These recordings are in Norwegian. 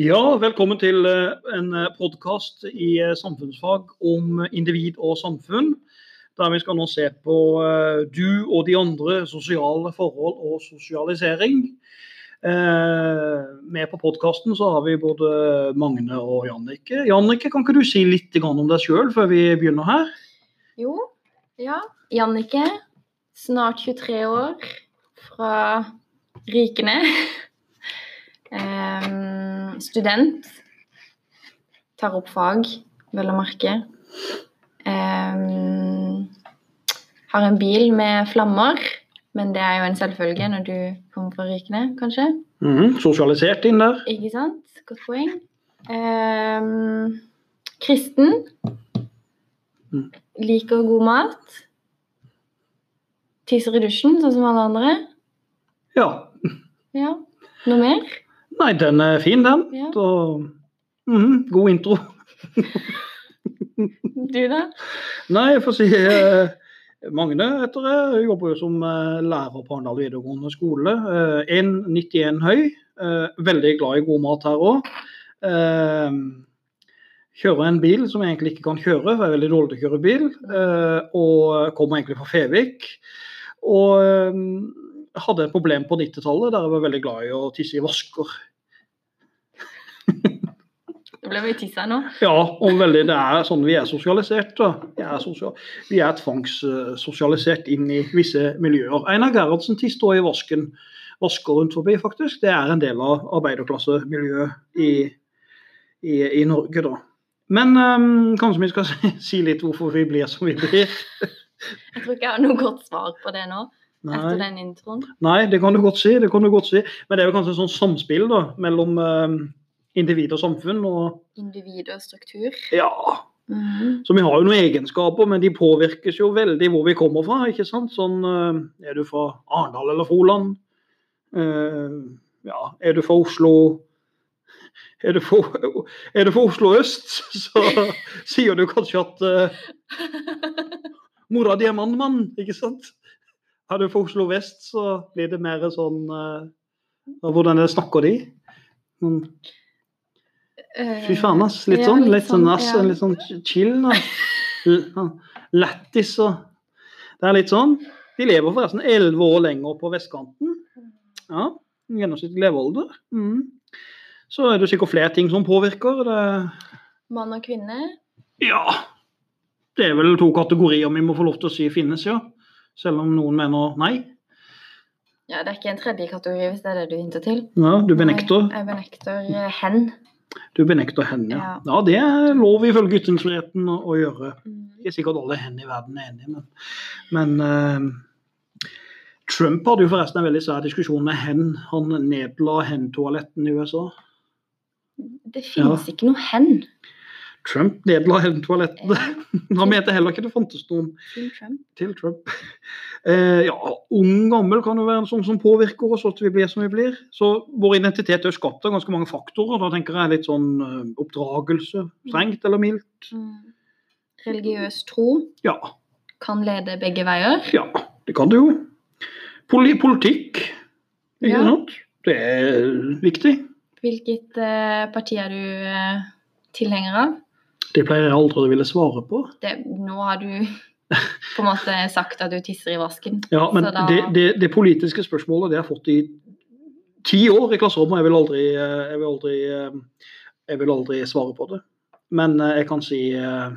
Ja, velkommen til eh, en podkast i eh, samfunnsfag om individ og samfunn. Der vi skal nå se på eh, du og de andre, sosiale forhold og sosialisering. Med på podkasten så har vi både Magne og Jannike. Jannike, kan ikke du si litt om deg sjøl før vi begynner her? Jo, ja. Jannike, snart 23 år, fra Rikene. Um, student. Tar opp fag, vel å merke. Um, har en bil med flammer, men det er jo en selvfølge når du kommer fra Rykene, kanskje. Mm, sosialisert inn der. Ikke sant. Godt poeng. Um, kristen. Mm. Liker god mat. Tisser i dusjen, sånn som alle andre. Ja. ja. Noe mer? Nei, den er fin, den. Ja. Så, mm, god intro. du, da? Nei, jeg får si eh, Magne heter jeg. Jobber jo som eh, lærer på Arendal videregående skole. Eh, 1,91 høy. Eh, veldig glad i god mat her òg. Eh, kjører en bil som jeg egentlig ikke kan kjøre, for jeg er veldig dårlig til å kjøre bil. Og kommer egentlig fra Fevik. Og hadde et problem på 90-tallet der jeg var veldig glad i å tisse i vasker. Det ble mye tissa nå. Ja, om veldig, det er sånn vi er sosialisert. Vi er, sosial, vi er tvangssosialisert inn i visse miljøer. Einar Gerhardsen også i vasken, vasker rundt forbi, faktisk. Det er en del av arbeiderklassemiljøet i, i, i Norge, da. Men um, kanskje vi skal si litt hvorfor vi blir som vi blir. jeg tror ikke jeg har noe godt svar på det nå. Nei. Etter den introen. Nei, det kan du godt si. det kan du godt si. Men det er jo kanskje et sånn samspill da, mellom um, individ og samfunn. Og, individ og struktur? Ja. Mm. Så vi har jo noen egenskaper, men de påvirkes jo veldig hvor vi kommer fra. ikke sant? Sånn, eh, Er du fra Arendal eller Froland? Uh, ja, er du fra Oslo er du, for, er du fra Oslo øst, så sier du kanskje at uh, mora di er mannmann, ikke sant? Er du fra Oslo vest, så blir det mer sånn uh, Hvordan snakker de? Sånn, Fy faen, ass. Litt sånn, litt sånn, ass, litt sånn chill. Lættis og Det er litt sånn. De lever forresten elleve år lenger på vestkanten. Ja, Gjennomsnittlig levealder. Mm. Så er det sikkert flere ting som påvirker. Det... Mann og kvinne? Ja. Det er vel to kategorier vi må få lov til å si finnes, ja. Selv om noen mener nei. Ja, Det er ikke en tredje kategori, hvis det er det du hinter til? Ja, Du benekter? Jeg, jeg benekter eh, hen. Du benekter henne, ja. ja. Det er lov ifølge ytringsfriheten å, å, gjøre. Mm. Ikke sikkert alle hen i verden er enige, men, men uh, Trump hadde jo forresten en veldig svær diskusjon med hen. Han nedla hen-toaletten i USA. Det finnes ja. ikke noe hen. Trump nedla hevntoalettene. Han mente heller ikke det fantes noen til Trump. Til Trump. Eh, ja, ung, gammel kan jo være en sånn som påvirker oss at vi blir som vi blir. Så vår identitet er skapt av ganske mange faktorer. Da tenker jeg litt sånn uh, oppdragelse, strengt eller mildt. Mm. Religiøs tro ja. kan lede begge veier. Ja, det kan det jo. Poli politikk, ikke ja. sant. Det er viktig. Hvilket eh, parti er du eh, tilhenger av? Det pleier jeg aldri å ville svare på. Det, nå har du på en måte sagt at du tisser i vasken. Ja, men da... det, det, det, politiske spørsmålet det har jeg fått i ti år i klasserommet. Jeg vil aldri, jeg vil aldri, jeg vil aldri svare på det. Men eh, jeg kan si eh,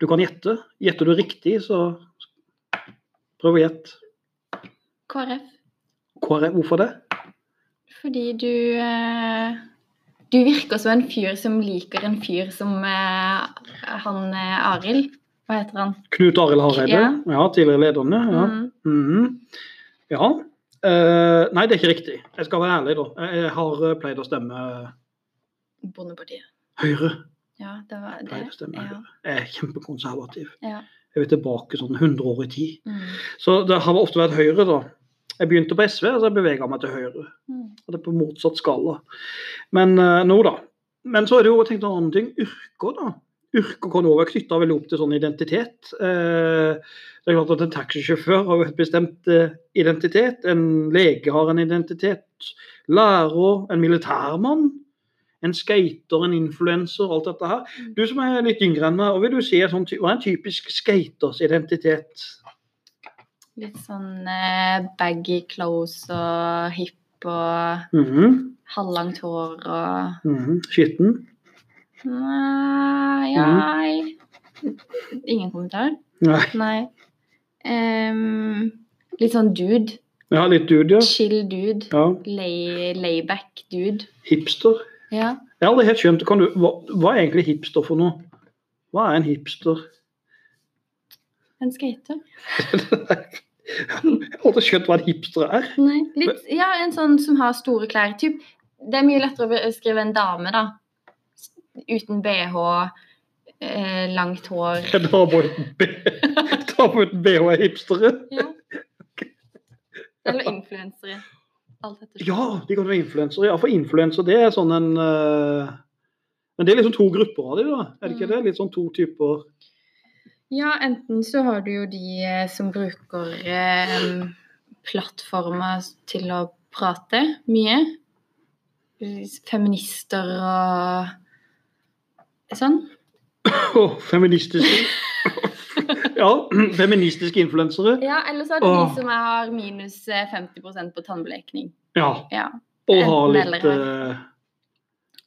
Du kan gjette. Gjetter du riktig, så prøv å gjette. KrF. KrF. Hvorfor det? Fordi du eh, du virker som en fyr som liker en fyr som eh, han eh, Arild. Hva heter han? Knut Arild Hareide? Ja. ja, tidligere lederne. Ja. Mm. Mm. ja. Uh, nei, det er ikke riktig. Jeg skal være ærlig, da. Jeg har eh, pleid å stemme Bondepartiet. Høyre. Ja, det var det. Pleid å stemme ja. Jeg er kjempekonservativ. Ja. Jeg vil tilbake sånn 100 år i tid. Mm. Så det har ofte vært Høyre, da. Jeg begynte på SV, og så bevega meg til høyre. Mm. Og det er på motsatt skala. Men uh, nå, da. Men så er det jo tenkt en annen ting. Yrker, da. Yrker kan også være knytta veldig opp til sånn identitet. Uh, det er klart at En taxisjåfør har jo et bestemt uh, identitet. En lege har en identitet. lærer, en militærmann, en skater, en influenser, alt dette her. Du som er litt yngre enn meg, hva vil du si er sånn, hva er en typisk skaters identitet? Litt sånn eh, baggy clothes og hipp og Mhm, halvlangt hår og mhm. Skitten? Nei, nei. Ingen kommentar? Nei. Nei. Um, litt sånn dude. Ja, litt dude, ja. Chill dude. ja. Lay, layback dude. Hipster. Ja. Jeg har aldri helt skjønt kan du, hva, hva er egentlig hipster for noe? Hva er en hipster? En skater. Jeg aldri skjønt hva en hipster er. Nei, litt, ja, en sånn som har store klær. Typ, det er mye lettere å beskrive en dame, da. Uten bh, eh, langt hår. En dame uten, BH er hipstere. Ja. Eller influensere. Ja, de kan være influensere. Ja, for influenser det er sånn en uh... Men det er liksom to grupper av dem, da. Er det ikke Mm. det? Litt sånn to typer Ja, enten så har du jo de eh, som bruker eh, plattformer til å prate mye. Feminister og sånn. Oh, feministiske Ja, feministiske influensere. Ja, eller så er det oh. de som har minus eh, 50% på tannblekning. Ja. Ja. Og har litt uh... eh,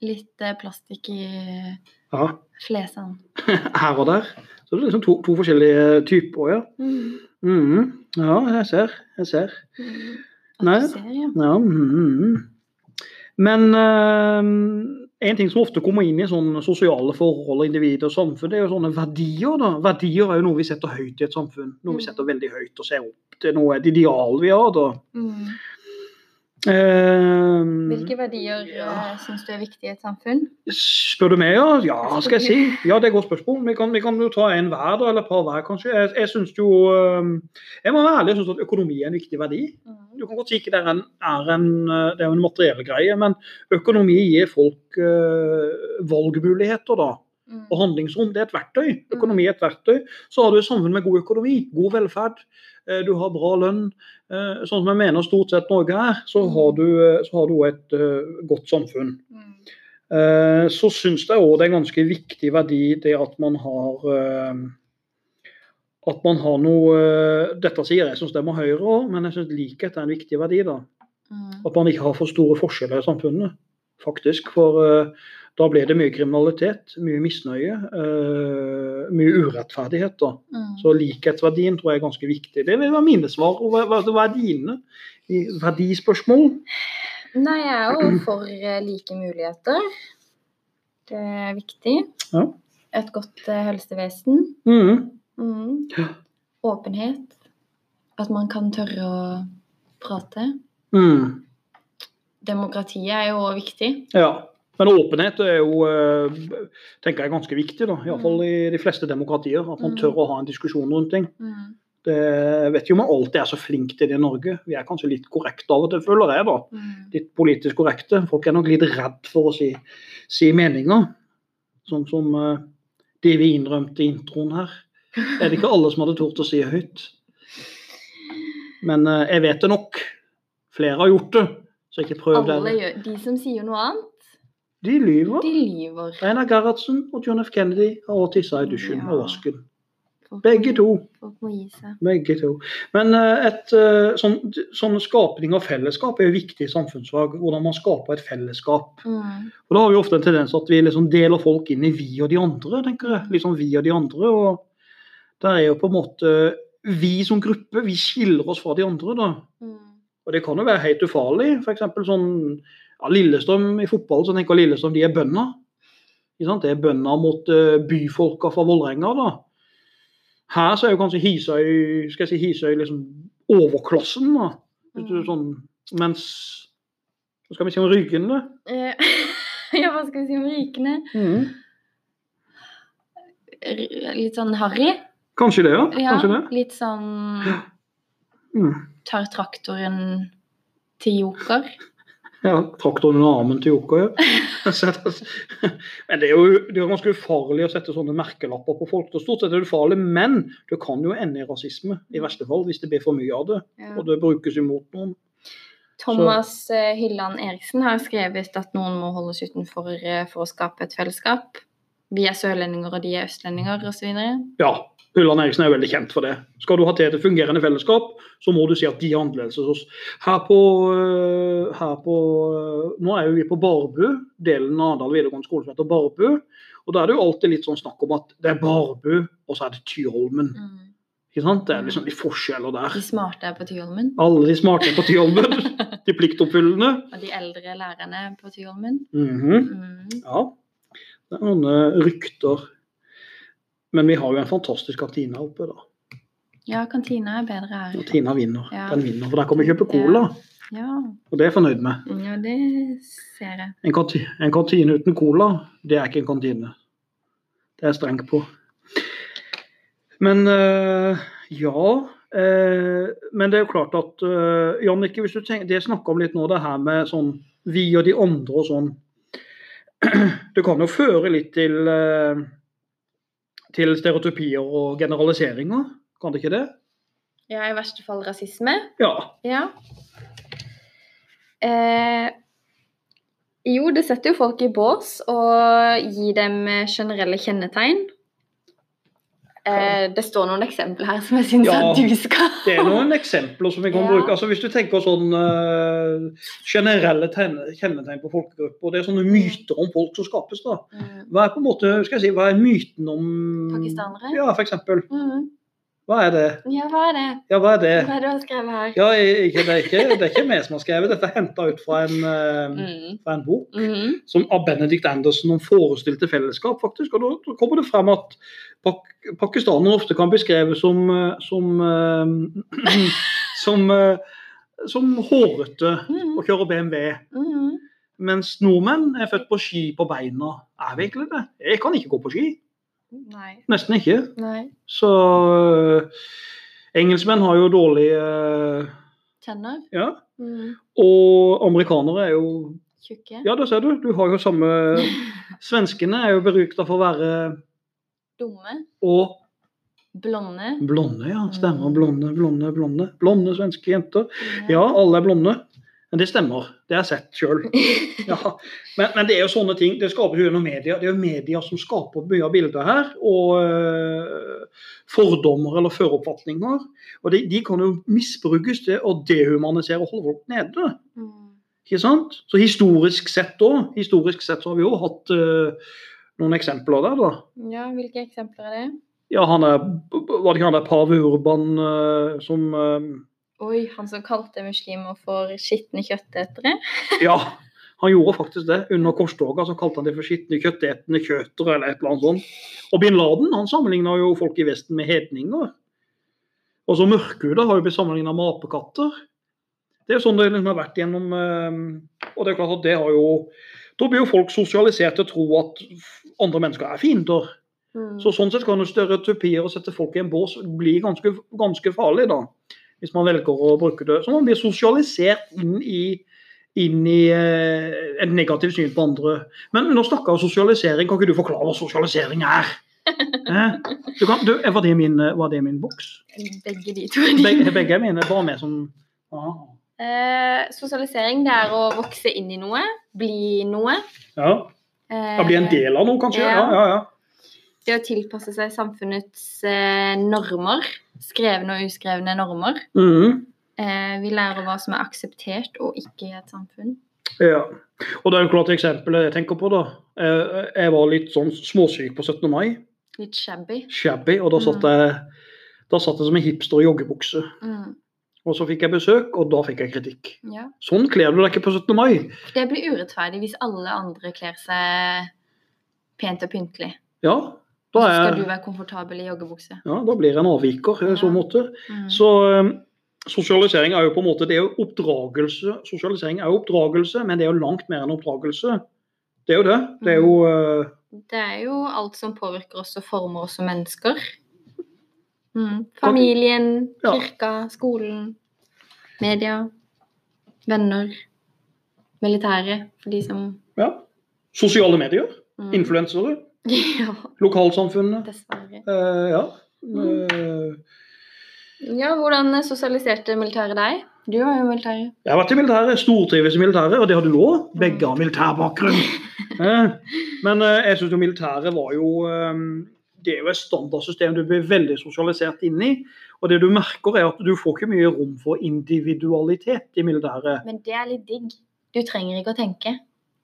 Litt eh, plastikk i Ja, flesene. her og der. Så det er liksom to, to forskjellige typer, ja. Mm. Mhm. Ja, jeg ser. Jeg ser. Mm. Nei. Ser, ja. Ja, mhm. Men eh, en ting som ofte kommer inn i sånne sosiale forhold, individ og samfunn, det er jo sånne verdier. da. Verdier er jo noe vi setter høyt i et samfunn. Noe vi Mm. setter veldig høyt og ser opp til. Noe et ideal vi har. da. Mm. Eh, Hvilke verdier ja. syns du er viktige i et samfunn? Spør du meg, ja? Ja, skal jeg si. Ja, det er et godt spørsmål. Vi kan, vi kan jo ta en hver, da, eller et par hver, kanskje. Jeg, jeg synes jo eh, Jeg må være ærlig, jeg synes at økonomi er en viktig verdi. Du kan godt si ikke det er en, er en, eh, det er en materiell greie, men økonomi gir folk eh, valgmuligheter da, Mm. og handlingsrom. Det er et verktøy. Økonomi er et verktøy. Så har du et samfunn med god økonomi, god velferd. Eh, Du har bra lønn. eh, Sånn som jeg mener stort sett Norge er, så har du, eh, så har du et godt samfunn. Så syns jeg òg det er en ganske viktig verdi det at man har at man har noe Dette sier jeg som stemmer Høyre òg, men jeg syns likhet er en viktig verdi. da. Mm. At man ikke har for store forskjeller i samfunnet, faktisk. For da blir det mye kriminalitet, mye misnøye, uh, mye urettferdighet. da. Mm. Så likhetsverdien tror jeg er ganske viktig. Det vil være mine svar. Og hva, hva er dine verdispørsmål? Nei, jeg er jo for eh, like muligheter. Det er viktig. Ja. Et godt eh, helsevesen. Mm. Mm. Ja. Åpenhet. At man kan tørre å prate. Mm. Demokratiet er jo også viktig. Ja. Men åpenhet er jo eh, tenker jeg, ganske viktig, da. iallfall i de fleste demokratier. At man Mm. tør å ha en diskusjon rundt ting. Mm. Det jeg vet jo om jeg alltid er så flink til det i Norge. Vi er kanskje litt korrekte av og til, føler jeg. da. Mm. Litt politisk korrekte. Folk er nok litt redd for å si, si meninger. Sånn som eh, det vi innrømte i introen her. Er det ikke alle som hadde tort å si høyt? Men eh, jeg vet det nok. Flere har gjort det, så ikke prøv det. de som sier noe annet, De lyver. de lyver. Einar Gerhardsen og John F. Kennedy har også tissa i dusjen Ja. og vasken. Begge to. Begge to. Men eh, et eh, sånn, sånn skapning av fellesskap er jo viktig i samfunnsfag. Hvordan man skaper et fellesskap. Mm. Og Da har vi ofte en tendens at vi liksom deler folk inn i vi og de andre. tenker jeg. Liksom vi og de andre. og Det er jo på en måte vi som gruppe, vi skiller oss fra de andre. da. Mm. Og det kan jo være helt ufarlig. F.eks. sånn ja, Lillestrøm i fotball, så tenker Lillestrøm de er bønder. Det er bønder mot uh, byfolka fra Vålerenga. da. Her så er jo kanskje Hisøy skal jeg si Hisøy liksom overklassen. da. Mm. sånn, mens Hva skal vi si om Rygende? Eh, ja, hva skal vi si om rykende? Mm. Litt sånn harry. Kanskje det, ja. Ja, Kanskje det. litt sånn Mm. Tar traktoren til joker. Ja, Traktoren under armen til Joker, ja. men det er jo det er ganske ufarlig å sette sånne merkelapper på folk. Og stort sett er det ufarlig, men det kan jo ende i rasisme, i verste fall, hvis det blir for mye av det. Ja. Og det brukes imot noen. Thomas eh, Hylland Eriksen har skrevet at noen må holdes utenfor eh, for å skape et fellesskap. Vi er sørlendinger, og de er østlendinger, osv. Ja, Ulland Eriksen er veldig kjent for det. Skal du ha til et fungerende fellesskap, så må du si at de er annerledes hos oss. Her på, øh, her på øh, Nå er jo vi på Barbu, delen av Arendal videregående skole som heter Barbu. Og da er det jo alltid litt sånn snakk om at det er Barbu, og så er det Tyholmen. Mm. Ikke sant? Det er liksom de forskjeller der. De smarte er på Tyholmen, Alle de smarte er på Tyholmen, de pliktoppfyllende. og de eldre lærerne på Tyholmen. Mhm. Mm. Ja, det er noen øh, rykter. Men vi har jo en fantastisk kantine oppe, da. Ja, kantina er bedre her. Kantina vinner. Ja. Den vinner, for der kan vi kjøpe cola. Ja, Og det er jeg fornøyd med. ja det ser jeg. En, kantine, en kantine uten cola, det er ikke en kantine. Det er jeg streng på. Men øh, ja øh, Men det er jo klart at øh, Jannicke, hvis du tenker, det jeg snakka om litt nå, det her med sånn vi og de andre og sånn Det kan jo føre litt til øh, til stereotypier og generaliseringer, kan det ikke det? Ja, i verste fall rasisme. Ja. Ja. Eh, jo, det setter jo folk i bås og gir dem eh, generelle kjennetegn. Eh, det står noen eksempler her som jeg syns Ja, at du skal Det er noen eksempler som vi kan Ja. bruke. Altså Hvis du tenker sånn uh, generelle tegn- kjennetegn på folkegrupper, det er sånne myter om folk som skapes. da. Mm. Hva er på en måte, skal jeg si, hva er myten om Pakistanere? Ja, for eksempel. Mm. Hva er det? Ja, hva er det? Ja, hva er det? Hva er det du har skrevet her? Ja, ikke, det, er ikke, det er ikke meg som har skrevet dette. er Henta ut fra en, øh, Mm. fra en bok Mm. som av Benedict Anderson om forestilte fellesskap. faktisk, og Da, kommer det frem at pak pakistanere ofte kan beskreves som øh, som, øh, som, som hårete Mm. og kjører BMW. Mm. Mens nordmenn er født på ski på beina. Er vi egentlig det? Jeg kan ikke gå på ski. Nei. Nesten ikke. Nei. Så øh, engelskmenn har jo dårlige øh, Tenner? Ja. Mm. Og amerikanere er jo Tjukke? Ja, det ser du. Du har jo samme Svenskene er jo berykta for å være Dumme? Og Blonde? blonde, ja. Stemmer. Blonde, blonde, blonde. Blonde svenske jenter. Ja, Ja. alle er blonde. Men det stemmer. Det har jeg sett sjøl. Ja. Men, men det er jo sånne ting. Det skaper jo gjennom media. Det er jo media som skaper mye av bildet her. Og øh, fordommer eller føroppfatninger. Og de, de kan jo misbrukes til å dehumanisere og holde folk nede. Mm. Ikke sant? Så historisk sett òg. Historisk sett så har vi jo hatt øh, noen eksempler der, da. Ja, hvilke eksempler er det? Ja, han er Var det ikke han der pave Urban øh, som Oi, han som kalte muslimer for skitne kjøttetere? Ja, han gjorde faktisk det. Under korstoga så kalte han det for skitne kjøttetende kjøtere eller et eller annet sånt. Og bin Laden han sammenligna jo folk i Vesten med hedninger. Og så mørkhuda har jo blitt sammenligna med apekatter. Det er jo sånn det liksom har vært gjennom eh, Og det er klart at det har jo Da blir jo folk sosialisert til å tro at andre mennesker er fiender. Mm. Så sånn sett kan jo stereotypier og sette folk i en bås bli ganske, ganske farlig, da. Hvis man velger å bruke det. Så man blir sosialisert inn i, inn i eh, et negativt syn på andre. Men nå snakker om sosialisering, kan ikke du forklare hva sosialisering er? Eh? Du kan, du, var, det min, var det min boks? Begge de to. Begge, begge er mine, bare med som ah. Eh, sosialisering det er å vokse inn i noe, bli noe. Ja. Eh, ja. Bli en del av noe, kanskje? Ja. Ja, ja, ja. Det å tilpasse seg samfunnets eh, normer. Skrevne og uskrevne normer. Mm. Eh, vi lærer hva som er akseptert og ikke i et samfunn. Ja. Og det er jo klart eksempelet jeg tenker på, da. Eh, Jeg var litt sånn småsyk på 17. mai. Litt shabby. Shabby. Og da satt jeg, da satt jeg som en hipster i joggebukse. Mm. Og så fikk jeg besøk, og da fikk jeg kritikk. Ja. Sånn kler du deg ikke på 17. mai. Det blir urettferdig hvis alle andre kler seg pent og pyntelig. Ja, da, er, skal du være komfortabel i joggebukse. ja, da blir en avviker i så måte. Mm. Så eh, sosialisering er jo på en måte det er jo oppdragelse. Sosialisering er jo oppdragelse, men det er jo langt mer enn oppdragelse. Det er jo det. Det er jo uh... Det er jo alt som påvirker oss og former oss som mennesker. Mm. Familien, Ja. kirka, skolen, media, venner, militæret, for de som ja, sosiale medier. mm. Influensere. Ja, Lokalsamfunnet. dessverre. eh, ja. Mm. Eh, Ja, hvordan sosialiserte militæret deg? Du var jo militæret. Jeg har vært i militæret, stortrives i militæret, og det har du òg. Begge har militærbakgrunn. Eh, Men eh, jeg syns militæret var jo eh, Det er jo et standardsystem du blir veldig sosialisert inn i. Og det du merker, er at du får ikke mye rom for individualitet i militæret. Men det er litt digg. Du trenger ikke å tenke.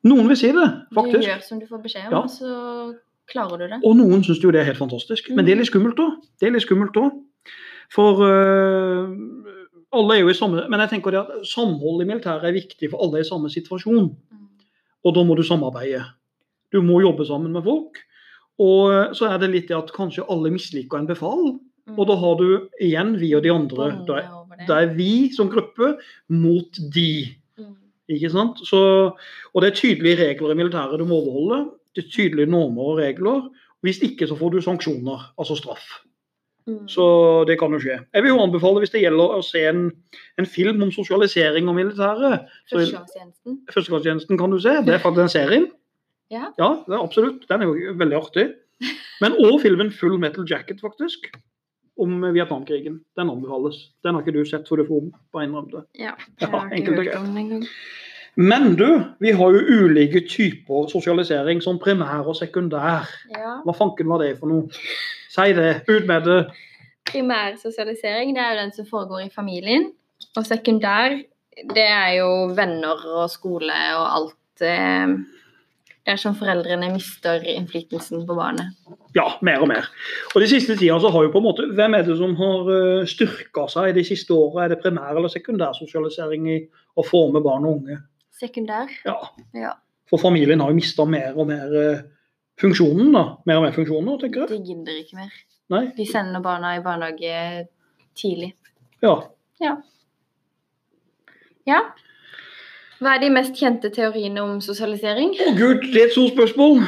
Noen vil si det, faktisk. Du gjør som du får beskjed om, Ja. så klarer du det. Og noen syns jo det er helt fantastisk. Men det er litt skummelt òg. Det er litt skummelt òg. For uh, alle er jo i samme Men jeg tenker at samhold i militæret er viktig, for alle er i samme situasjon. Mm. Og da må du samarbeide. Du må jobbe sammen med folk. Og øh, så er det litt det at kanskje alle misliker en befal. Mm. Og da har du igjen vi og de andre. Da er, da er vi som gruppe mot de. Mm. Ikke sant? Så, og det er tydelige regler i militæret du må overholde. Er tydelige normer og regler. Hvis ikke så får du sanksjoner, altså straff. Mm. Så det kan jo skje. Jeg vil jo anbefale hvis det gjelder å se en, en film om sosialisering og militæret. Førstegangstjenesten. Førstegangstjenesten kan du se. Det er faktisk en serie. Ja. ja, det er absolutt. Den er jo veldig artig. Men òg filmen Full Metal Jacket, faktisk. Om Vietnamkrigen. Den anbefales. Den har ikke du sett, for du får på innrømme det. Ja, jeg har ikke hørt om den engang. Men du, vi har jo ulike typer sosialisering, som primær og sekundær. Ja. Hva fanken var det for noe? Si det. Ut med det. Primær sosialisering det er jo den som foregår i familien. Og sekundær det er jo venner og skole og alt eh, Det er som foreldrene mister innflytelsen på barnet. Ja, mer og mer. Og de siste tida så har jo på en måte Hvem er det som har styrka seg de siste åra? Er det primær- eller sekundær sosialisering i å forme barn og unge? Sekundær? Ja. Ja. For familien har jo mista mer og mer eh, funksjonen, da. Mer og mer funksjoner, tenker jeg. De gidder ikke mer. Nei? De sender barna i barnehage tidlig. Ja. Ja. Hva er de mest kjente teoriene om sosialisering? Å gud, det er et stort spørsmål.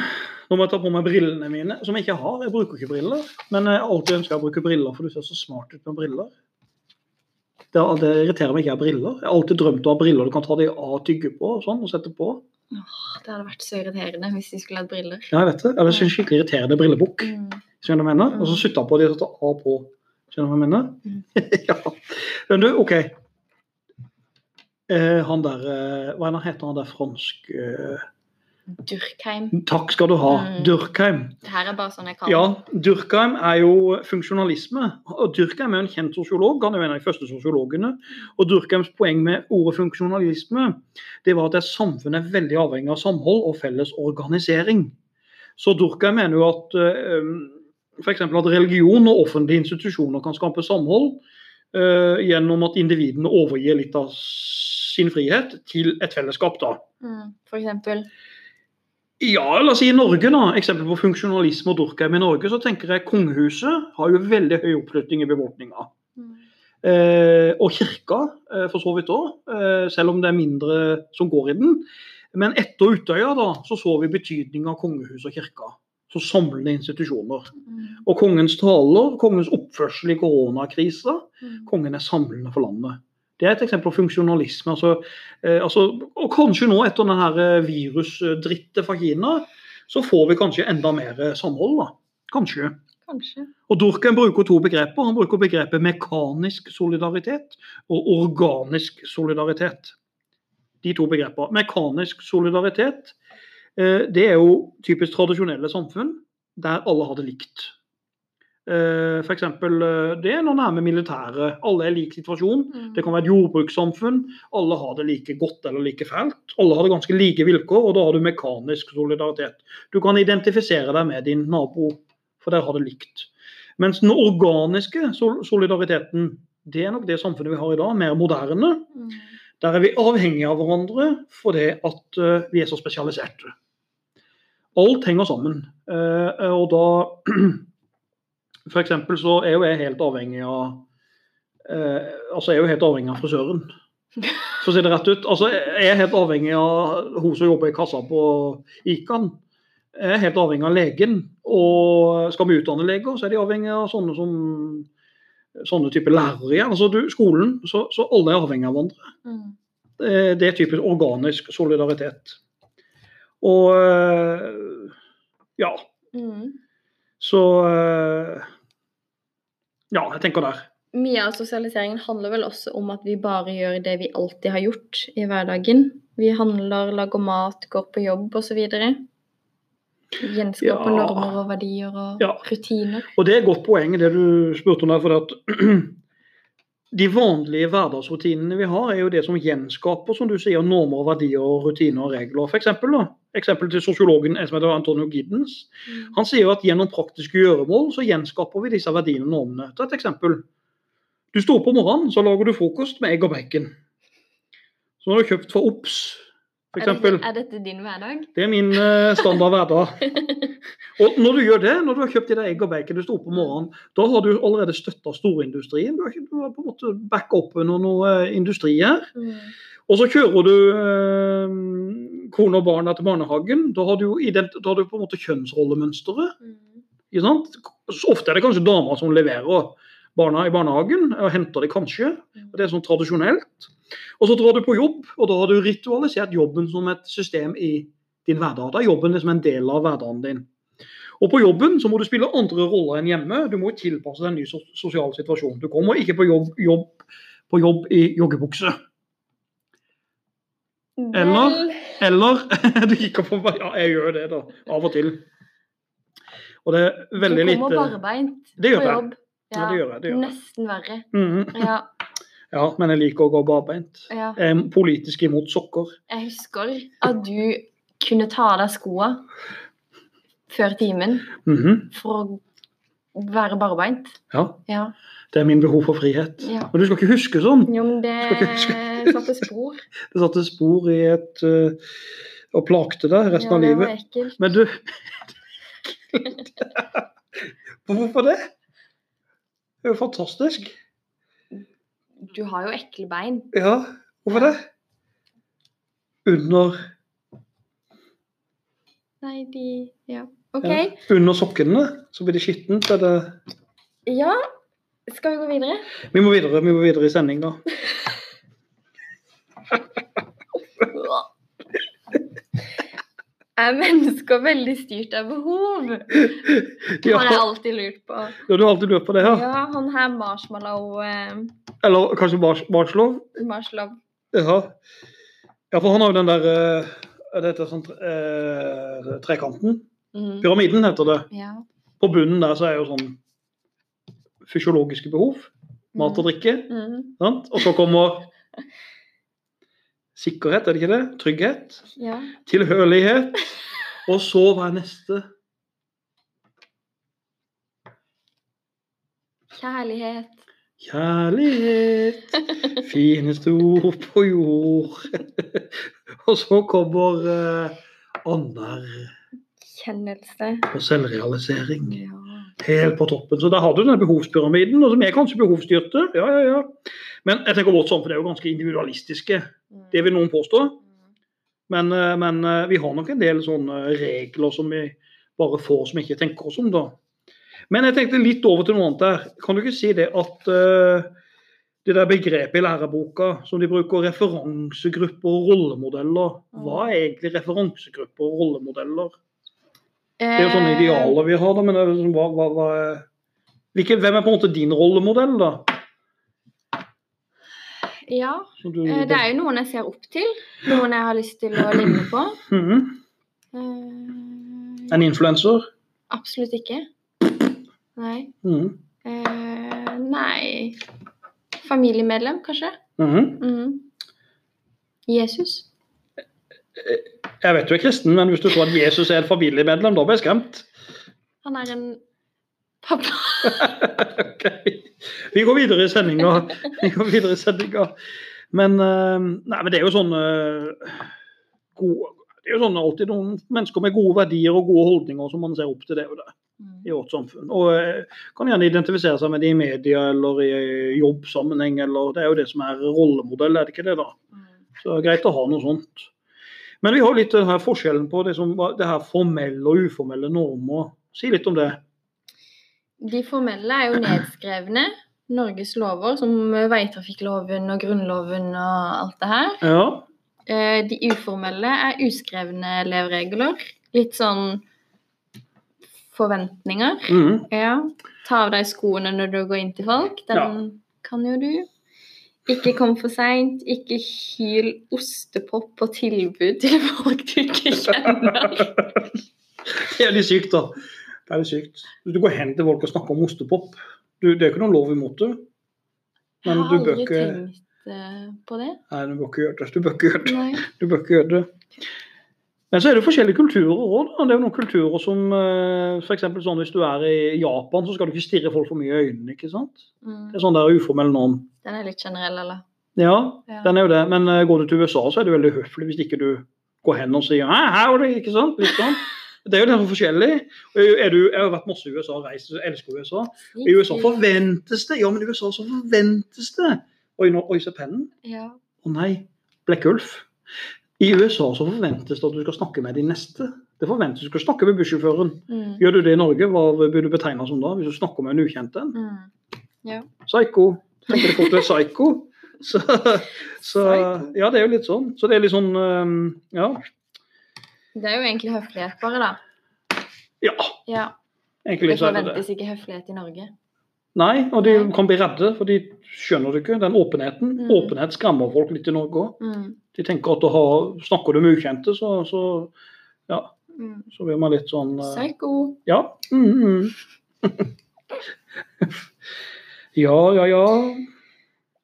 Nå må jeg ta på meg brillene mine, som jeg ikke har. Jeg bruker ikke briller. Men jeg har alltid ønska å bruke briller, for du ser så smart ut med briller. Det, det irriterer meg ikke å ha briller. Jeg har alltid drømt om å ha briller du kan ta de av og tygge på og sånn, og sette på. Det hadde vært så irriterende hvis de skulle hatt briller. Ja, jeg vet det. Eller en skikkelig irriterende brillebukk. Mm. Skjønner du hva jeg mener? Og så sutta på de og satte av på. Skjønner du hva jeg mener? Mm. ja. Men du, OK. Eh, han der eh, Hva er heter han der fransk eh, Durkheim. Takk skal du ha. Mm. Durkheim. Det her er bare sånn jeg kaller Ja. Durkheim er jo funksjonalisme. og Durkheim er jo en kjent sosiolog. Han er jo en av de første sosiologene. Og Durkheims poeng med ordet funksjonalisme det var at det samfunnet er veldig avhengig av samhold og felles organisering. Så Durkheim mener jo at uh, f.eks. at religion og offentlige institusjoner kan skape samhold eh, gjennom at individene overgir litt av sin frihet til et fellesskap. da. Mm. For eksempel. Ja, la oss si i Norge, da. Eksempel på funksjonalisme og Durkheim i Norge, så tenker jeg kongehuset har jo veldig høy oppslutning i befolkninga. Mm. Eh, og kirka eh, for så vidt òg, eh, selv om det er mindre som går i den. Men etter Utøya da, så så vi betydning av kongehus og kirka som samlende institusjoner. Mm. Og kongens taler, kongens oppførsel i koronakrisa, Mm. kongen er samlende for landet. Det er et eksempel på funksjonalisme. Altså, eh, altså, og kanskje nå etter denne virusdrittet fra Kina, så får vi kanskje enda mer eh, samhold. da. Kanskje. Kanskje. Og Durkheim bruker to begreper. Han bruker begrepet mekanisk solidaritet og organisk solidaritet. De to begreper. Mekanisk solidaritet eh, det er jo typisk tradisjonelle samfunn der alle har det likt. Eh, eksempel, eh, det når nærme militæret. Alle er i lik situasjon. Mm. Det kan være et jordbrukssamfunn. Alle har det like godt eller like fælt. Alle har det ganske like vilkår, og da har du mekanisk solidaritet. Du kan identifisere deg med din nabo, for der har det likt. Mens den organiske solidariteten, det er nok det samfunnet vi har i dag, mer moderne. Mm. Der er vi avhengige av hverandre fordi at eh, vi er så spesialiserte. Alt henger sammen. Og da Eksempel så er jo jeg helt avhengig av eh, Altså, jeg er jo helt avhengig av frisøren. For å si det rett ut. Altså, jeg er helt avhengig av hun som jobber i kassa på Ikan. Jeg er helt avhengig av legen. Og skal vi utdanne leger, så er de avhengig av sånne som sånne typer lærere igjen. Altså du, skolen, så, så alle er avhengig av hverandre. Mm. Det, det er typisk organisk solidaritet. Og øh, ja, Mm. så øh, Ja, jeg tenker der. mye av sosialiseringen handler vel også om at vi bare gjør det vi alltid har gjort i hverdagen. Vi handler, lager mat, går på jobb osv. Gjenskaper Ja. normer og verdier og Ja. rutiner. Og det er et godt poeng, det du spurte om der. For at de vanlige hverdagsrutinene vi har, er jo det som gjenskaper som du sier, normer, verdier, rutiner og regler. For eksempel, til sosiologen en som heter Antonio Giddens. Han sier at gjennom praktiske gjøremål så gjenskaper vi disse verdiene og normene. Ta et eksempel. Du står opp om morgenen, så lager du frokost med egg og bacon. Så har du kjøpt fra Ops, Er dette, er dette din hverdag? Det er min uh, standard hverdag. Og når du gjør det, når du har kjøpt i deg egg og bacon, du står opp om morgenen, da har du allerede støtta storindustrien. Du har, ikke, du har på en måte backa opp under noe eh, industri her. Mm. Og så kjører du eh, kone og barna til barnehagen. Da har du, ident- da har du på en måte kjønnsrollemønsteret. Mm. Så ofte er det kanskje damer som leverer barna i barnehagen, og henter det kanskje. og Det er sånn tradisjonelt. Og så drar du på jobb, og da har du ritualisert jobben som et system i din hverdag. Da er jobben liksom en del av hverdagen din. Og på jobben så må du spille andre roller enn hjemme. Du må tilpasse deg en ny so sosial situasjon. Du kommer ikke på jobb, jobb, på jobb i joggebukse. Eller? Eller du kikker på meg. Ja, jeg gjør det, da. Av og til. Og det er veldig lite Du lite kommer barbeint Det gjør på jobb. Ja, det gjør jeg. Det gjør jeg. Nesten verre. Mhm. Ja, Ja, men jeg liker å gå barbeint. ja. Jeg er politisk imot sokker. Jeg husker at du kunne ta av deg skoa før timen Mhm. for å være barbeint. Ja, Ja. Det er min behov for frihet. ja. Men du skal ikke huske sånn. Jo, men det satte spor. Det satte spor i et uh, Og plagte deg resten ja, av det var ekkelt. Men du Hvorfor det? Det er jo fantastisk. Du har jo ekle bein. Ja, hvorfor det? Under, Nei, de Ja. OK. ja, under sokkene så blir det skittent. Er det Ja. Skal vi gå videre? Vi må videre, vi må videre i sendinga. Er mennesker veldig styrt av behov? Det Har jeg alltid lurt på. ja, du har alltid lurt på det, ja? Ja, han her Marshmallow eh, Eller kanskje Mars Marshlow? Marshmallow. Ja. ja, for han har jo den der eh, Det heter sånn eh, trekanten. Mm. Pyramiden heter det. Ja. På bunnen der så er jo sånn fysiologiske behov. Mat og drikke. Mm. Sant? Og så kommer sikkerhet, er det ikke det? Trygghet. ja. Tilhørighet. Og så hva er neste? Kjærlighet. Kjærlighet. Fineste ord på jord. og så kommer uh, Kjennelse. og selvrealisering. Ja. Helt på toppen. Så der har du denne behovspyramiden, og som er kanskje behovsstyrte. Ja, ja, ja. Men jeg tenker vårt samfunn er jo ganske individualistiske. Mm. Det vil noen påstå. Men, eh, men eh, vi har nok en del sånne regler som vi bare får som vi ikke tenker oss om, da. Men jeg tenkte litt over til noe annet der. Kan du ikke si det at uh, det der begrepet i læreboka som de bruker, referansegrupper og rollemodeller, hva er egentlig referansegrupper og rollemodeller? Det er jo sånne idealer vi har, da, men det liksom, hva, hva, hva Hvilke, hvem er på en måte din rollemodell, da? Ja. Du, eh, Det er jo noen jeg ser opp til. Noen jeg har lyst til å ligne på. Mhm. Eh, En influenser? absolutt ikke. Nei. Mhm. Uh, nei Familiemedlem, kanskje? Mm -hmm. Jesus. Jeg vet du er kristen, men hvis du tror at Jesus er et familiemedlem, da blir jeg skremt. Han er en pappa. Ok. Vi går videre i sendinga. Vi går videre i sendinga. Men, eh, nei, men det er jo sånn eh, Det er jo sånn alltid noen mennesker med gode verdier og gode holdninger som man ser opp til det og det i vårt samfunn. Og eh, kan gjerne identifisere seg med det i media eller i jobbsammenheng. eller Det er jo det som er rollemodell, er det ikke det? da? Så det er greit å ha noe sånt. Men vi har litt den her forskjellen på det, som, det her formelle og uformelle normer. Si litt om det. De formelle er jo nedskrevne. Norges lover, som veitrafikkloven og Grunnloven og alt det her. Ja. Eh, De uformelle er uskrevne leveregler. Litt sånn forventninger. Mm. Ja. Ta av deg skoene når du går inn til folk. Den kan jo du. Ikke kom for seint. Ikke hyl ostepop på tilbud til folk du ikke kjenner. Det er litt sykt, da. Det er litt sykt. Du går hen til folk og snakker om ostepop. Du, det er ikke noe lov imot det. Jeg Men har du bør aldri ikke tenkt eh, på det. Nei, du bør ikke gjøre det. Du bør ikke gjøre det. Nei. Du bør ikke gjøre det. Men så er det forskjellige kulturer òg. Det er jo noen kulturer som f.eks. sånn hvis du er i Japan, så skal du ikke stirre folk for mye i øynene. ikke sant? Mm. Det er sånn der uformell norm. Den er litt generell, eller? Ja, Ja. den er jo det. Men uh, går du til USA, så er det veldig høflig hvis ikke du går hen og sier Hei, howdy, ikke sant? Litt sånn. Det er jo litt forskjellig. Er du, jeg har vært masse i USA og reist, elsker USA. I USA forventes det Ja, men i USA så forventes det Oi, nå, oi, se pennen. Ja. Å nei, Blekkulf. I USA så forventes det at du skal snakke med de neste. Det forventes du skal snakke med bussjåføren. Mm. Gjør du det i Norge, hva blir du betegna som da? Hvis du snakker med en ukjent en? Mm. Psycho. Tenker fort du er psycho? Så, så Ja, det er jo litt sånn. Så det er litt sånn Ja. Det er jo egentlig høflighet, bare, da. Ja, Ja. egentlig Det så er det det. forventes ikke høflighet i Norge. Nei, og de kan bli redde, for de skjønner det ikke. Den åpenheten. Mm. Åpenhet skremmer folk litt i Norge òg. Mm. De tenker at du har, snakker du med ukjente, så, så, ja, Mm. så blir man litt sånn øh, Psycho. Ja. Mm, mm. ja, ja, ja.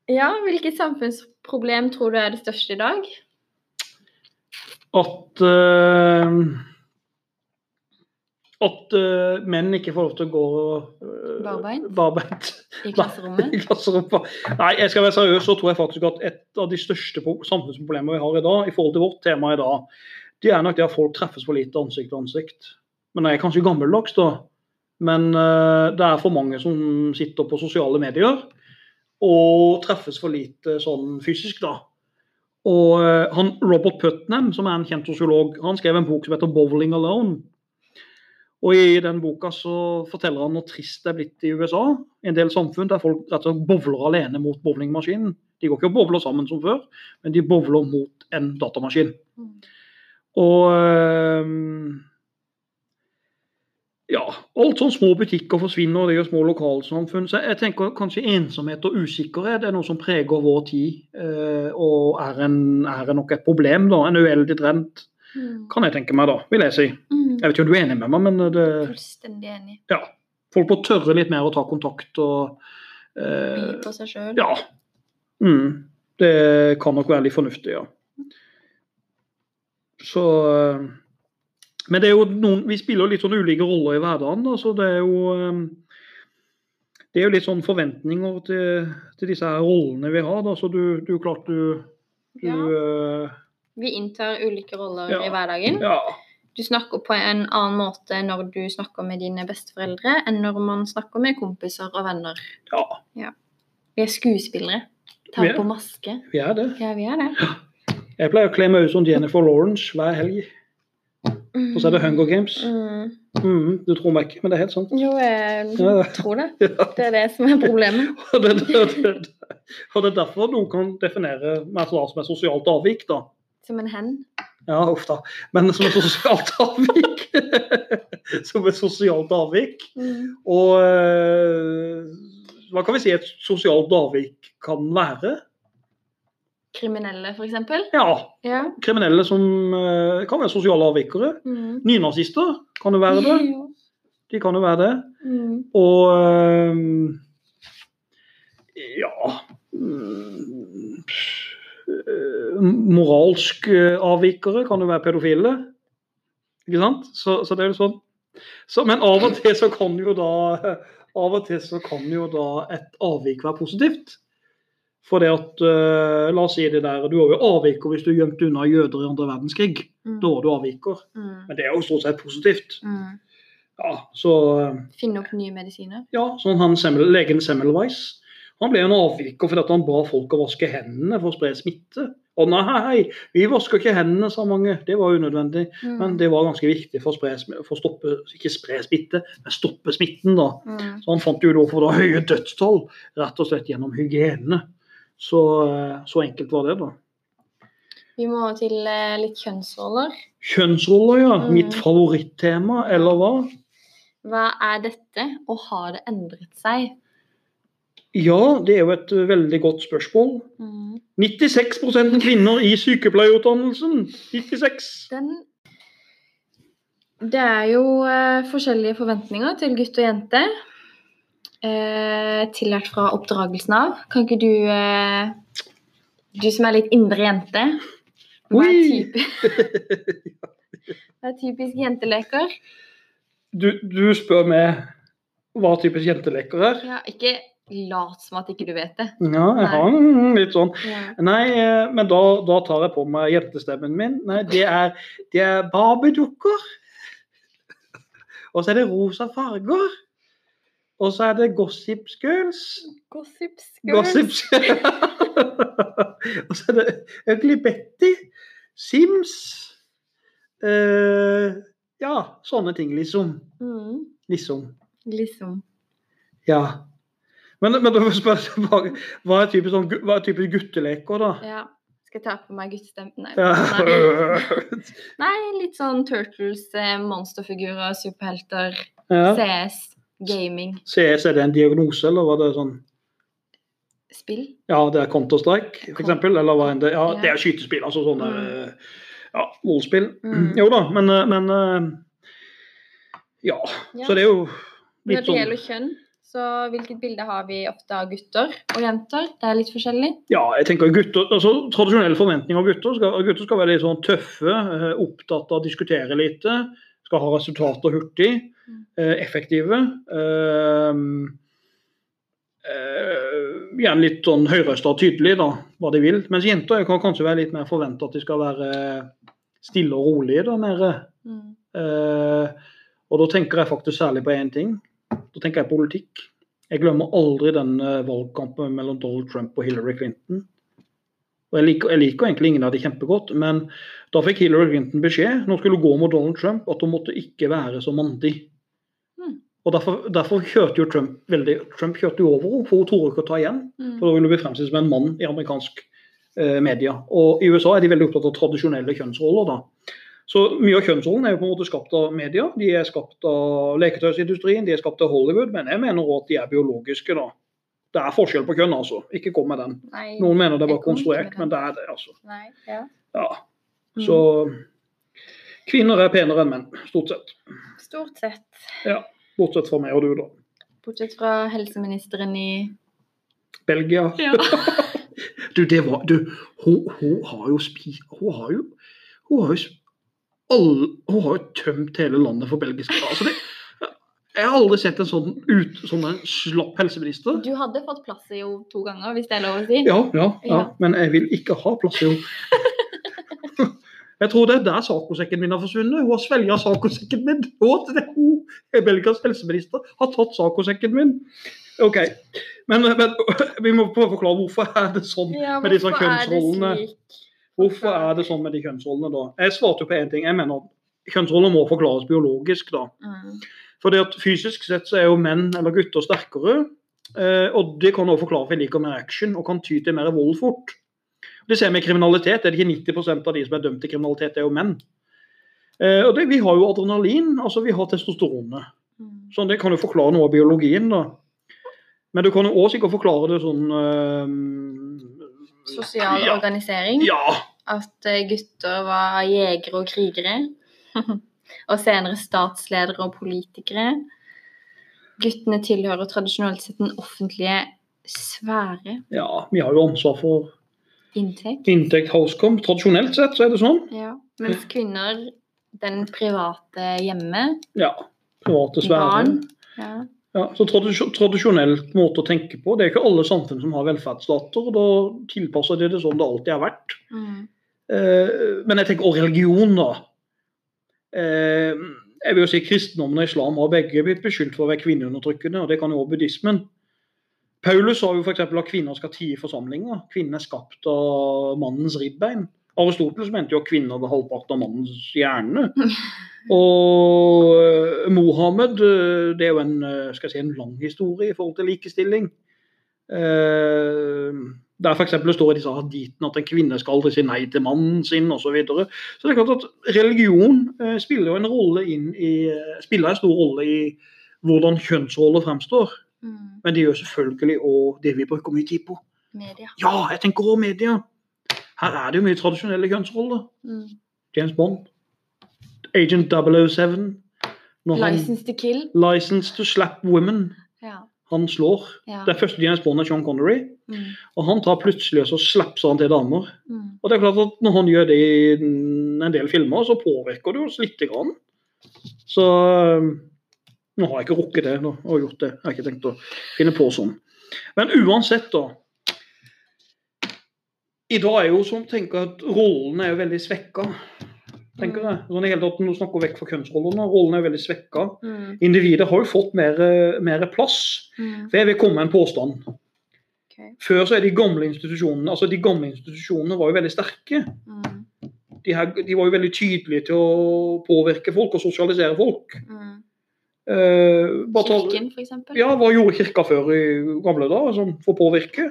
Ja, hvilket samfunnsproblem tror du er det største i dag? At uh, At uh, menn ikke får lov til å gå uh, Barbeint? barbeint I klasserommet? i klasserommet. Nei, jeg skal være seriøs, så tror jeg faktisk at et av de største pro- samfunnsproblemene vi har i dag, i forhold til vårt tema i dag, det er nok det at folk treffes for lite ansikt til ansikt. Men jeg er kanskje gammeldags, da. Men øh, det er for mange som sitter på sosiale medier og treffes for lite sånn fysisk, da. Og øh, han, Robert Putnam, som er en kjent sosiolog, han skrev en bok som heter 'Bowling Alone'. Og I den boka så forteller han hvor trist det er blitt i USA. I en del samfunn der folk rett og slett bowler alene mot bowlingmaskinen. De går ikke og bowler sammen som før, men de bowler mot en datamaskin. Mm. Og øhm, ja, alt sånn små butikker forsvinner, og det gjør små lokalsamfunn. Så jeg tenker kanskje ensomhet og usikkerhet er noe som preger vår tid, øh, og er, en, er nok et problem, da. En uheldig trend, Mm. kan jeg tenke meg, da, vil jeg si. Mm. Jeg vet ikke om du er enig med meg, men det, Fullstendig enig. ja, folk må tørre litt mer å ta kontakt og By eh, på seg sjøl. Ja. Mm, det kan nok være litt fornuftig, ja. Så eh, Men det er jo noen Vi spiller litt sånn ulike roller i hverdagen, da, så det er jo eh, Det er jo litt sånn forventninger til, til disse her rollene vi har, da, så du, du klart du, du ja. Vi inntar ulike roller Ja. i hverdagen. Ja. Du snakker på en annen måte når du snakker med dine besteforeldre, enn når man snakker med kompiser og venner. ja. Vi er skuespillere. Tar på maske. Vi er det. Ja, vi er det. Jeg pleier å kle meg ut som Jennifer Lawrence hver helg. Og så er det Hunger Games. Mm. Mm, du tror meg ikke, men det er helt sant. Jo, jeg Ja. tror det. Det er det som er problemet. Og det, det, det, og det er derfor noen kan definere meg som et sosialt avvik, da. Som en hen. Ja, uff da. Men som et sosialt avvik. som et sosialt avvik. Mm. Og eh, hva kan vi si et sosialt avvik kan være? Kriminelle, f.eks. Ja, Ja. kriminelle som eh, kan være sosiale avvikere. Mm. Nynazister kan jo være det. De kan jo være det. Mm. Og eh, ja mm, eh, Moralsk avvikere kan jo være pedofile. Ikke sant? Så, så det er jo sånn. Så, men av og til så kan jo da av og til så kan jo da et avvik være positivt. For det at uh, La oss si det der Du har jo avviker hvis du gjemte unna jøder i andre verdenskrig. Mm. Da var du avviker. Mm. Men det er jo stort sett positivt. Mm. Ja, så eh, Finne opp nye medisiner. ja, sånn han Semmel, legen Semmelweis. Han ble en avviker fordi at han ba folk å vaske hendene for å spre smitte. Å nei, vi vasker ikke hendene, sa mange. Det var unødvendig. Mm. Men det var ganske viktig for å, spre, for å stoppe, ikke spre smitte, men stoppe smitten. da. Mm. Så han fant jo da for da høye dødstall, rett og slett gjennom hygiene. Så, eh, så enkelt var det, da. Vi må til eh, litt kjønnsroller. Kjønnsroller, ja. Mm. Mitt favorittema, eller hva? Hva er dette, og har det endret seg? Ja, det er jo et eh, veldig godt spørsmål. Mm. 96% kvinner i sykepleierutdannelsen. 96. Den Det er jo forskjellige forventninger til gutt og jente. Eh, tillært fra oppdragelsen av. Kan ikke du eh, Du som er litt indre jente Hva er, Oi! type, hva er typisk jenteleker? Du, du spør meg hva typisk jenteleker er? Ja, ikke lat som at ikke du vet det. Ja, jeg har en litt sånn. Ja. Nei, eh, men da, da tar jeg på meg jentestemmen min. Nei, det er, det er Barbie-dukker. Og så er det rosa farger. Og så er det Gossip Girls. Gossip girls. Gossip Og så er det Ugly Betty. Sims. uh, ja, sånne ting, liksom. Mm, Liksom. liksom. Ja. Men, men da må jeg spørre seg, hva er typisk, sånn, er typisk gutteleker, da? Ja. Skal jeg ta på meg guttestemmen? Nei. Ja. Nei. Nei, litt sånn Turtles, eh, monsterfigurer, superhelter, ja. CS, gaming, CS, er det en diagnose, eller var det sånn spill. Ja, det er Counter-Strike, eksempel, eller hva enn det Ja, det er skytespill, altså sånne Mm. ja, målspill. Mm. Jo da, men, eh, men eh, ja. Ja. Så det er jo Når litt det sånn gjelder kjønn, så hvilket bilde har vi ofte av gutter og jenter? Det er litt forskjellig. Ja, jeg tenker gutter, altså Tradisjonelle forventninger av gutter skal, gutter skal være litt sånn tøffe, eh, opptatt av å diskutere lite, skal ha resultater hurtig, Mm. eh, effektive. eh, eh, gjerne litt sånn høyrøsta og tydelig, da, hva de vil. Mens jenter kan kanskje være litt mer forventa at de skal være stille og rolige. da, nede. Mm. Eh, og da tenker jeg faktisk særlig på én ting. Da tenker jeg politikk. Jeg glemmer aldri den valgkampen mellom Donald Trump og Hillary Clinton. Og jeg liker, jeg liker egentlig ingen av de kjempegodt, men da fikk Hillary Clinton beskjed når hun skulle gå mot Donald Trump, at hun måtte ikke være så mandig. Mm. Og derfor, derfor kjørte jo Trump veldig Trump kjørte jo over henne, for hun torde ikke å ta igjen. Mm. For da ville hun bli fremstilt som en mann i amerikansk eh, media. Og i USA er de veldig opptatt av tradisjonelle kjønnsroller. da. Så mye av kjønnsrollen er jo på en måte skapt av media. De er skapt av leketøysindustrien, de er skapt av Hollywood, men jeg mener også at de er biologiske. da. Det er forskjell på kjønn, altså. Ikke kom med den. Nei. Noen mener det var konstruert, men det er det, altså. Nei. Ja. Ja. Mm. Så kvinner er penere enn menn, stort sett. Stort sett. Ja. Bortsett fra meg og du, da. Bortsett fra helseministeren i Belgia. Ja. Du, det var Du, hun, hun har jo spist Hun har jo Hun har jo alle, Hun har jo tømt hele landet for belgiske altså det, Jeg har aldri sett en sånn, ut, sånn en slapp helseminister. Du hadde fått plass i henne to ganger, hvis det er lov å si. Ja, ja, ja, men jeg vil ikke ha plass i henne. Jeg tror det er der sakosekken min har forsvunnet. Hun har svelget sakosekken min. Hun, Belgias helseminister, har tatt sakosekken min. OK. Men, men vi må prøve å forklare hvorfor er det sånn Ja, med disse er kjønnsrollene. Hvorfor er det sånn med de kjønnsrollene da? Jeg svarte jo på én ting. Jeg mener at kjønnsroller må forklares biologisk. da. Mm. Fordi at Fysisk sett så er jo menn eller gutter sterkere. Eh, og det kan også forklare for vi liker mer action og kan ty til mer vold fort. Det ser vi i kriminalitet. Er Det ikke 90% av de som er dømt til kriminalitet, er jo menn. Eh, og det, Vi har jo adrenalin, altså vi har testosteronet. Mm. Så det kan jo forklare noe av biologien. da. Men du kan jo også sikkert forklare det sånn eh, Sosial ja, organisering. Ja, At gutter var jegere og krigere. og senere statsledere og politikere. Guttene tilhører tradisjonelt sett den offentlige sfære. ja, vi har jo ansvar for Inntekt. inntekt housekom. Tradisjonelt sett så er det sånn. Ja. Mens kvinner den private hjemme. Ja. Private sfære. Barn. Ja. Ja, så tradisjon, tradisjonelt måte å tenke på. Det er ikke alle samfunn som har velferdsstater. og Da tilpasser de det sånn det alltid har vært. Mm. Eh, men jeg tenker også religion, da. Eh, jeg vil jo si Kristendommen og islam har begge blitt beskyldt for å være kvinneundertrykkende, og det kan jo også buddhismen. Paulus sa jo f.eks. at kvinner skal tie i forsamlinger. Kvinnen er skapt av mannens ribbein. Aristoteles mente jo at kvinner var halvparten av mannens hjerne. Og eh, Mohammed eh, det er jo en, skal jeg si, en lang historie i forhold til likestilling. Eh, der f.eks. det står i disse haditene at en kvinne skal aldri si nei til mannen sin osv. Så, videre. så det er klart at religion eh, spiller jo en rolle inn i, eh, spiller en stor rolle i hvordan kjønnsroller fremstår. Mm. Men det gjør selvfølgelig òg det vi bruker mye tid på. Media. Ja, jeg tenker òg media. Her er det jo mye tradisjonelle kjønnsroller. Mm. James Bond, Agent 007 License han, License to kill. License to slap women. Han slår. ja. Den første James Bond er Sean Connery, Mm. og han tar plutselig og så slapser han til damer. Mm. Og det er klart at Når han gjør det i en del filmer, så påvirker det oss lite grann. Så Nå har jeg ikke rukket det nå, og gjort det. Jeg har ikke tenkt å finne på sånn. Men uansett, da. I dag er jo som tenker at rollen er jo veldig svekka. Tenker jeg. Sånn i hele tatt, Nå snakker vi vekk fra kjønnsrollene. Rollene er veldig svekka. Mm. Individet har jo fått mer, mer plass. Mm. For jeg vil komme med en påstand. Okay. Før så er de gamle institusjonene altså de gamle institusjonene var jo veldig sterke. Mm. De, her, de var jo veldig tydelige til å påvirke folk og sosialisere folk. Mm. Eh, Kirken, eksempel. Ja, Hva gjorde kirka før i gamle dager altså, for å påvirke?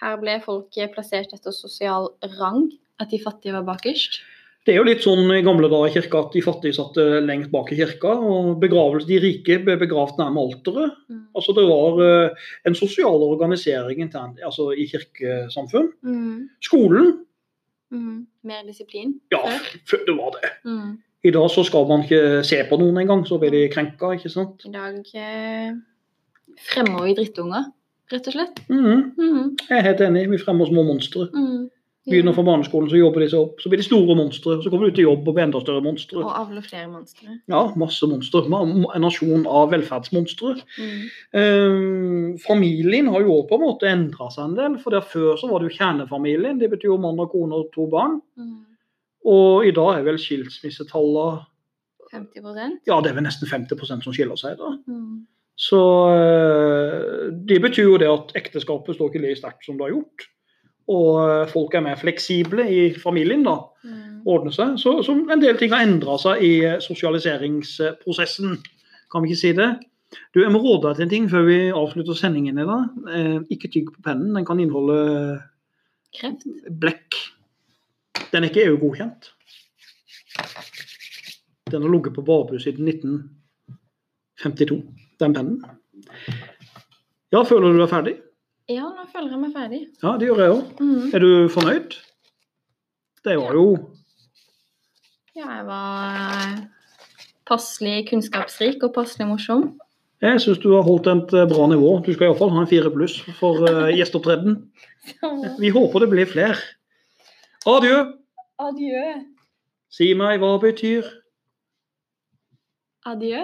Her ble folk plassert etter sosial rang. At de fattige var bakerst. Det er jo litt sånn i gamle dager i kirka at de fattige satt eh, lengst bak i kirka. og begravelse, De rike ble begravd nærme alteret. Mm. Altså Det var uh, en sosial organisering internt altså i kirkesamfunn. Mm. Skolen, Mm. Mer disiplin. ja, før. det var det. Mm. I dag så skal man ikke se på noen engang, så blir de krenka, ikke sant. I dag eh, fremmer vi drittunger, rett og slett. Mm. Jeg er helt enig, vi fremmer små monstre. Mm. Begynner fra barneskolen, så jobber de seg opp. Så blir de store monstre. Så kommer du ut i jobb og blir enda større monstre. Og avler flere monstre. Ja, masse monstre. En nasjon av velferdsmonstre. Mm. Eh, familien har jo òg på en måte endra seg en del. for der Før så var det jo kjernefamilien. Det betyr jo mann og kone og to barn. Mm. Og i dag er vel skilsmissetallene 50% Ja, det er vel nesten 50% som skiller seg. da. mm. Så eh, det betyr jo det at ekteskapet står ikke like sterkt som det har gjort. Og folk er mer fleksible i familien da, Mm. ordner seg. Så, så en del ting har endra seg i eh, sosialiseringsprosessen. Kan vi ikke si det? Du, Jeg må råde deg til en ting før vi avslutter sendingen i dag. Eh, ikke tygg på pennen. Den kan inneholde Kreft. blekk. Den er ikke EU-godkjent. Den har ligget på Barbu siden 1952, den pennen. Ja, føler du deg ferdig? Ja, nå føler jeg meg ferdig. Ja, det gjør jeg òg. Mm. Er du fornøyd? Det var jo Ja, jeg var passelig kunnskapsrik og passelig morsom. Jeg syns du har holdt et eh, bra nivå. Du skal iallfall ha en fire pluss for uh, gjesteopptreden. Vi håper det blir flere. Adjø. Adjø. Si meg hva betyr Adjø.